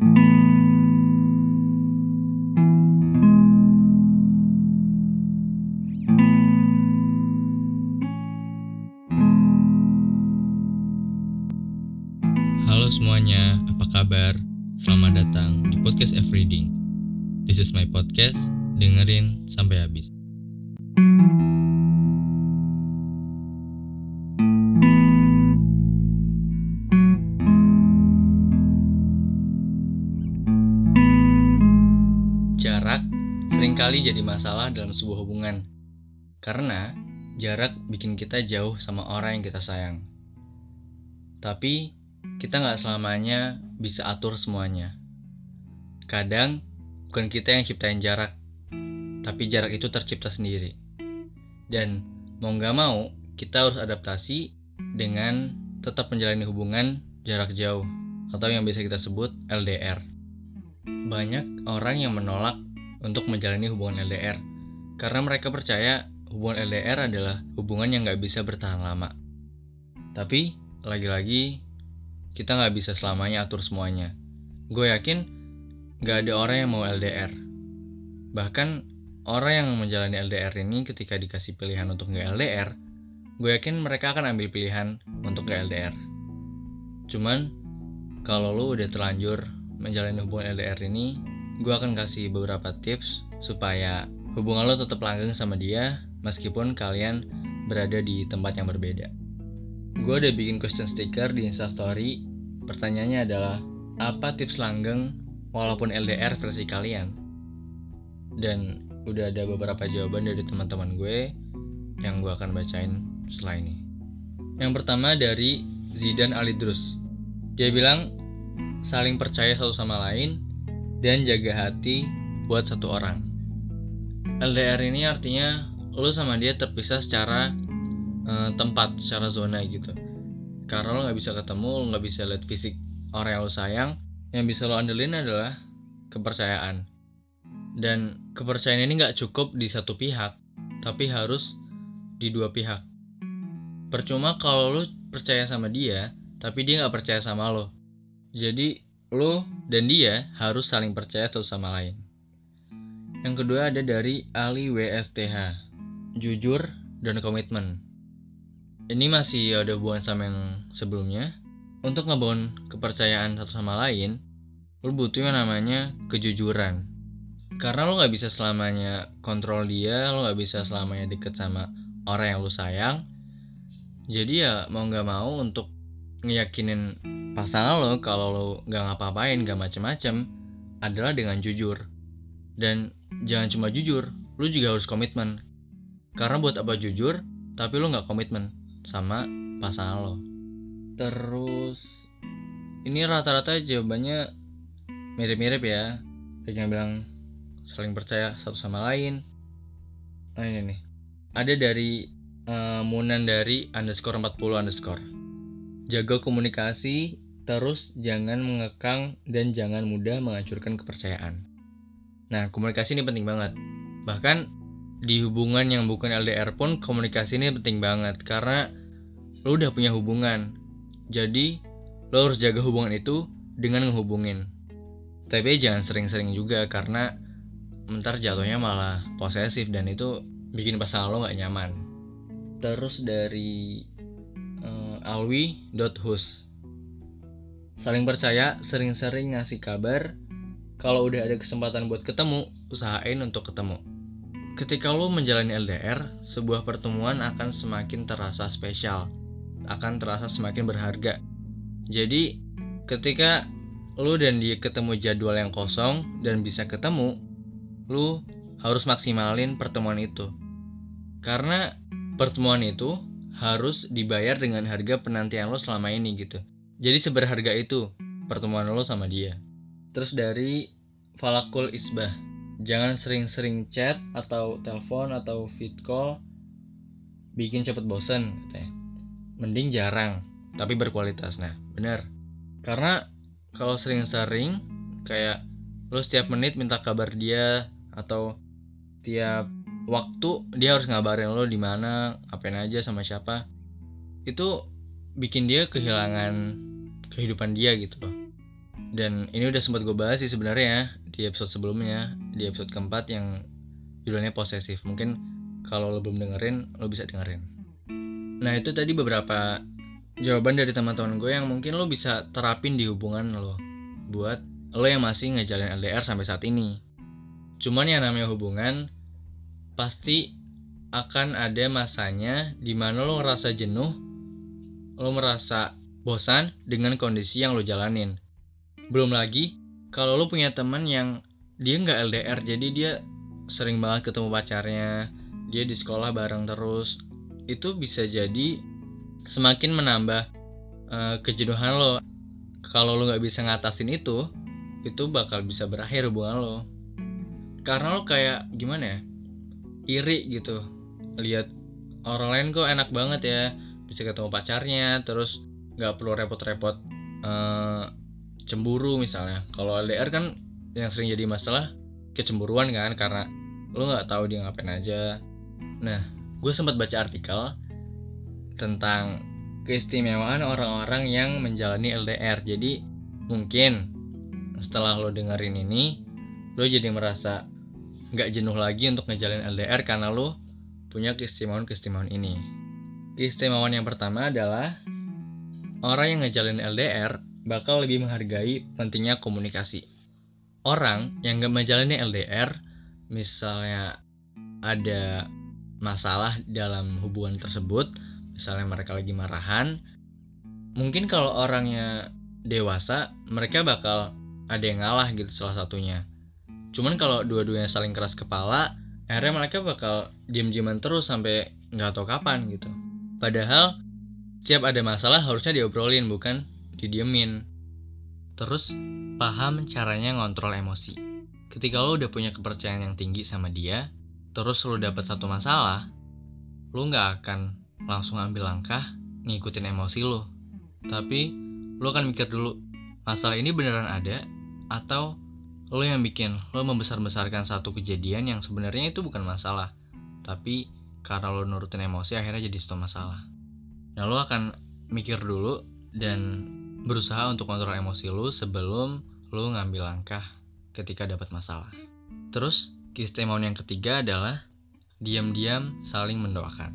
Halo semuanya, apa kabar? Selamat datang di podcast Reading. This is my podcast, dengerin sampai habis. Sering kali jadi masalah dalam sebuah hubungan. Karena jarak bikin kita jauh sama orang yang kita sayang. Tapi kita nggak selamanya bisa atur semuanya. Kadang bukan kita yang ciptain jarak, tapi jarak itu tercipta sendiri. Dan mau nggak mau, kita harus adaptasi dengan tetap menjalani hubungan jarak jauh atau yang bisa kita sebut LDR. Banyak orang yang menolak untuk menjalani hubungan LDR karena mereka percaya hubungan LDR adalah hubungan yang nggak bisa bertahan lama. Tapi lagi-lagi kita nggak bisa selamanya atur semuanya. Gue yakin nggak ada orang yang mau LDR. Bahkan orang yang menjalani LDR ini ketika dikasih pilihan untuk nggak LDR, gue yakin mereka akan ambil pilihan untuk nggak LDR. Cuman kalau lo udah terlanjur menjalani hubungan LDR ini, gue akan kasih beberapa tips supaya hubungan lo tetap langgeng sama dia meskipun kalian berada di tempat yang berbeda. Gue udah bikin question sticker di Instastory. Pertanyaannya adalah, apa tips langgeng walaupun LDR versi kalian? Dan udah ada beberapa jawaban dari teman-teman gue yang gue akan bacain setelah ini. Yang pertama dari Zidan Alidrus. Dia bilang, saling percaya satu sama lain dan jaga hati buat satu orang. LDR ini artinya lu sama dia terpisah secara uh, tempat secara zona gitu. Karena lo nggak bisa ketemu lo nggak bisa lihat fisik orang yang lo sayang. Yang bisa lo andelin adalah kepercayaan. Dan kepercayaan ini nggak cukup di satu pihak tapi harus di dua pihak. Percuma kalau lo percaya sama dia tapi dia nggak percaya sama lo. Jadi lo dan dia harus saling percaya satu sama lain yang kedua ada dari Ali WSTH jujur dan komitmen ini masih ada hubungan sama yang sebelumnya. Untuk ngebangun kepercayaan satu sama lain, lo butuh yang namanya kejujuran. Karena lo gak bisa selamanya kontrol dia, lo gak bisa selamanya deket sama orang yang lo sayang. Jadi ya mau gak mau untuk ngeyakinin pasangan lo kalau lo gak ngapa-ngapain, gak macem-macem, adalah dengan jujur. Dan jangan cuma jujur, lo juga harus komitmen. Karena buat apa jujur, tapi lo gak komitmen sama pasangan lo. Terus ini rata-rata jawabannya mirip-mirip ya. Kayak yang bilang saling percaya satu sama lain. Nah ini nih. Ada dari uh, Munan dari underscore 40 underscore. Jaga komunikasi terus jangan mengekang dan jangan mudah menghancurkan kepercayaan nah komunikasi ini penting banget bahkan di hubungan yang bukan LDR pun komunikasi ini penting banget karena lo udah punya hubungan. Jadi lo harus jaga hubungan itu dengan ngehubungin. Tapi jangan sering-sering juga karena mentar jatuhnya malah posesif dan itu bikin pasangan lo nggak nyaman. Terus dari uh, alwi.hus Saling percaya, sering-sering ngasih kabar. Kalau udah ada kesempatan buat ketemu, usahain untuk ketemu. Ketika lo menjalani LDR, sebuah pertemuan akan semakin terasa spesial, akan terasa semakin berharga. Jadi, ketika lo dan dia ketemu jadwal yang kosong dan bisa ketemu, lo harus maksimalin pertemuan itu. Karena pertemuan itu harus dibayar dengan harga penantian lo selama ini gitu. Jadi seberharga itu pertemuan lo sama dia. Terus dari Falakul Isbah jangan sering-sering chat atau telepon atau feed call bikin cepet bosen katanya. mending jarang tapi berkualitas nah bener karena kalau sering-sering kayak lo setiap menit minta kabar dia atau tiap waktu dia harus ngabarin lo di mana ngapain aja sama siapa itu bikin dia kehilangan kehidupan dia gitu loh Dan ini udah sempat gue bahas sih sebenarnya di episode sebelumnya, di episode keempat yang judulnya posesif. Mungkin kalau lo belum dengerin, lo bisa dengerin. Nah itu tadi beberapa jawaban dari teman-teman gue yang mungkin lo bisa terapin di hubungan lo buat lo yang masih ngejalin LDR sampai saat ini. Cuman yang namanya hubungan pasti akan ada masanya di mana lo ngerasa jenuh, lo merasa bosan dengan kondisi yang lo jalanin. Belum lagi kalau lo punya teman yang dia nggak LDR, jadi dia sering banget ketemu pacarnya, dia di sekolah bareng terus, itu bisa jadi semakin menambah uh, kejenuhan lo. Kalau lo nggak bisa ngatasin itu, itu bakal bisa berakhir hubungan lo. Karena lo kayak gimana ya? Iri gitu. Lihat orang lain kok enak banget ya, bisa ketemu pacarnya, terus nggak perlu repot-repot uh, cemburu misalnya. Kalau LDR kan yang sering jadi masalah kecemburuan kan karena lo nggak tahu dia ngapain aja. Nah gue sempat baca artikel tentang keistimewaan orang-orang yang menjalani LDR jadi mungkin setelah lo dengerin ini lo jadi merasa nggak jenuh lagi untuk ngejalin LDR karena lo punya keistimewaan-keistimewaan ini. Keistimewaan yang pertama adalah orang yang ngejalin LDR bakal lebih menghargai pentingnya komunikasi. Orang yang gak menjalani LDR, misalnya ada masalah dalam hubungan tersebut, misalnya mereka lagi marahan, mungkin kalau orangnya dewasa, mereka bakal ada yang ngalah gitu salah satunya. Cuman kalau dua-duanya saling keras kepala, akhirnya mereka bakal diem-dieman terus sampai nggak tahu kapan gitu. Padahal setiap ada masalah harusnya diobrolin bukan didiemin. Terus paham caranya ngontrol emosi. Ketika lo udah punya kepercayaan yang tinggi sama dia, terus lo dapet satu masalah, lo nggak akan langsung ambil langkah ngikutin emosi lo. Tapi lo akan mikir dulu, masalah ini beneran ada atau lo yang bikin lo membesar-besarkan satu kejadian yang sebenarnya itu bukan masalah, tapi karena lo nurutin emosi akhirnya jadi satu masalah. Nah lo akan mikir dulu dan berusaha untuk kontrol emosi lu sebelum lu ngambil langkah ketika dapat masalah. Terus, keistimewaan yang ketiga adalah diam-diam saling mendoakan.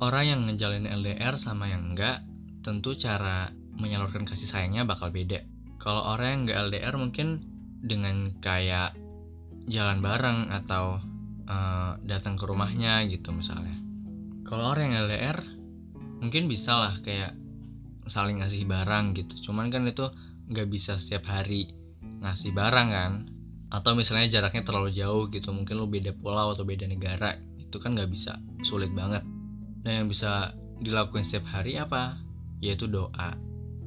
Orang yang ngejalin LDR sama yang enggak, tentu cara menyalurkan kasih sayangnya bakal beda. Kalau orang yang enggak LDR mungkin dengan kayak jalan bareng atau uh, datang ke rumahnya gitu misalnya. Kalau orang yang LDR mungkin bisa lah kayak saling ngasih barang gitu. Cuman kan itu nggak bisa setiap hari ngasih barang kan. Atau misalnya jaraknya terlalu jauh gitu mungkin lo beda pulau atau beda negara itu kan nggak bisa sulit banget. Nah yang bisa dilakukan setiap hari apa? Yaitu doa.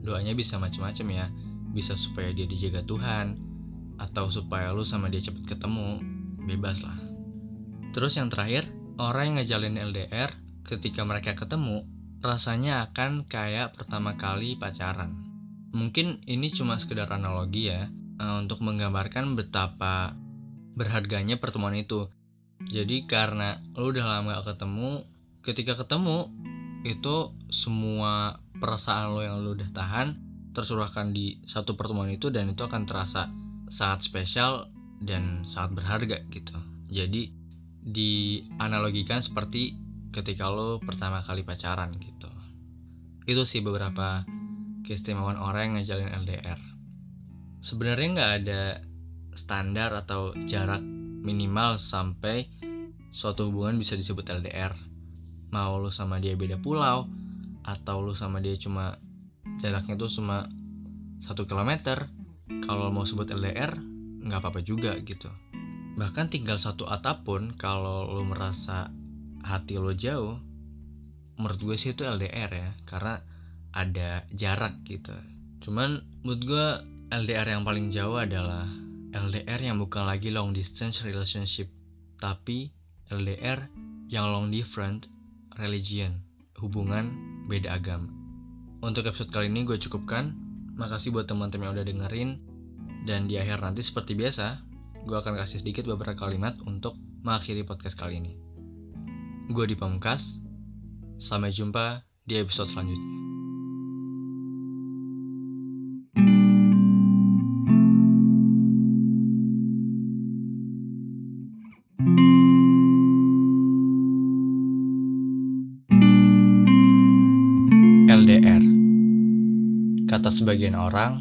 Doanya bisa macam-macam ya. Bisa supaya dia dijaga Tuhan atau supaya lo sama dia cepet ketemu. Bebas lah. Terus yang terakhir orang yang ngejalin LDR ketika mereka ketemu rasanya akan kayak pertama kali pacaran. Mungkin ini cuma sekedar analogi ya, eh, untuk menggambarkan betapa berharganya pertemuan itu. Jadi karena lo udah lama gak ketemu, ketika ketemu itu semua perasaan lo yang lo udah tahan tersurahkan di satu pertemuan itu dan itu akan terasa sangat spesial dan sangat berharga gitu. Jadi dianalogikan seperti ketika lo pertama kali pacaran gitu. Itu sih beberapa keistimewaan orang yang ngejalin LDR sebenarnya nggak ada standar atau jarak minimal sampai suatu hubungan bisa disebut LDR mau lo sama dia beda pulau atau lo sama dia cuma jaraknya tuh cuma satu kilometer kalau mau sebut LDR nggak apa-apa juga gitu. Bahkan tinggal satu atap pun kalau lo merasa hati lo jauh menurut gue sih itu LDR ya karena ada jarak gitu. Cuman menurut gue LDR yang paling jauh adalah LDR yang bukan lagi long distance relationship tapi LDR yang long different religion hubungan beda agama. Untuk episode kali ini gue cukupkan. Makasih buat teman-teman yang udah dengerin. Dan di akhir nanti seperti biasa gue akan kasih sedikit beberapa kalimat untuk mengakhiri podcast kali ini Gue di Pamungkas. Sampai jumpa di episode selanjutnya. LDR. Kata sebagian orang,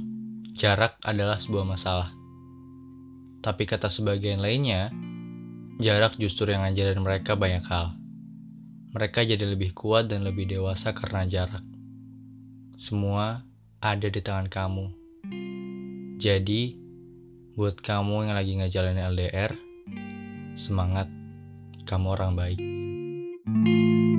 jarak adalah sebuah masalah. Tapi kata sebagian lainnya, jarak justru yang ngajarin mereka banyak hal. Mereka jadi lebih kuat dan lebih dewasa karena jarak. Semua ada di tangan kamu. Jadi, buat kamu yang lagi ngejalanin LDR, semangat, kamu orang baik. thank you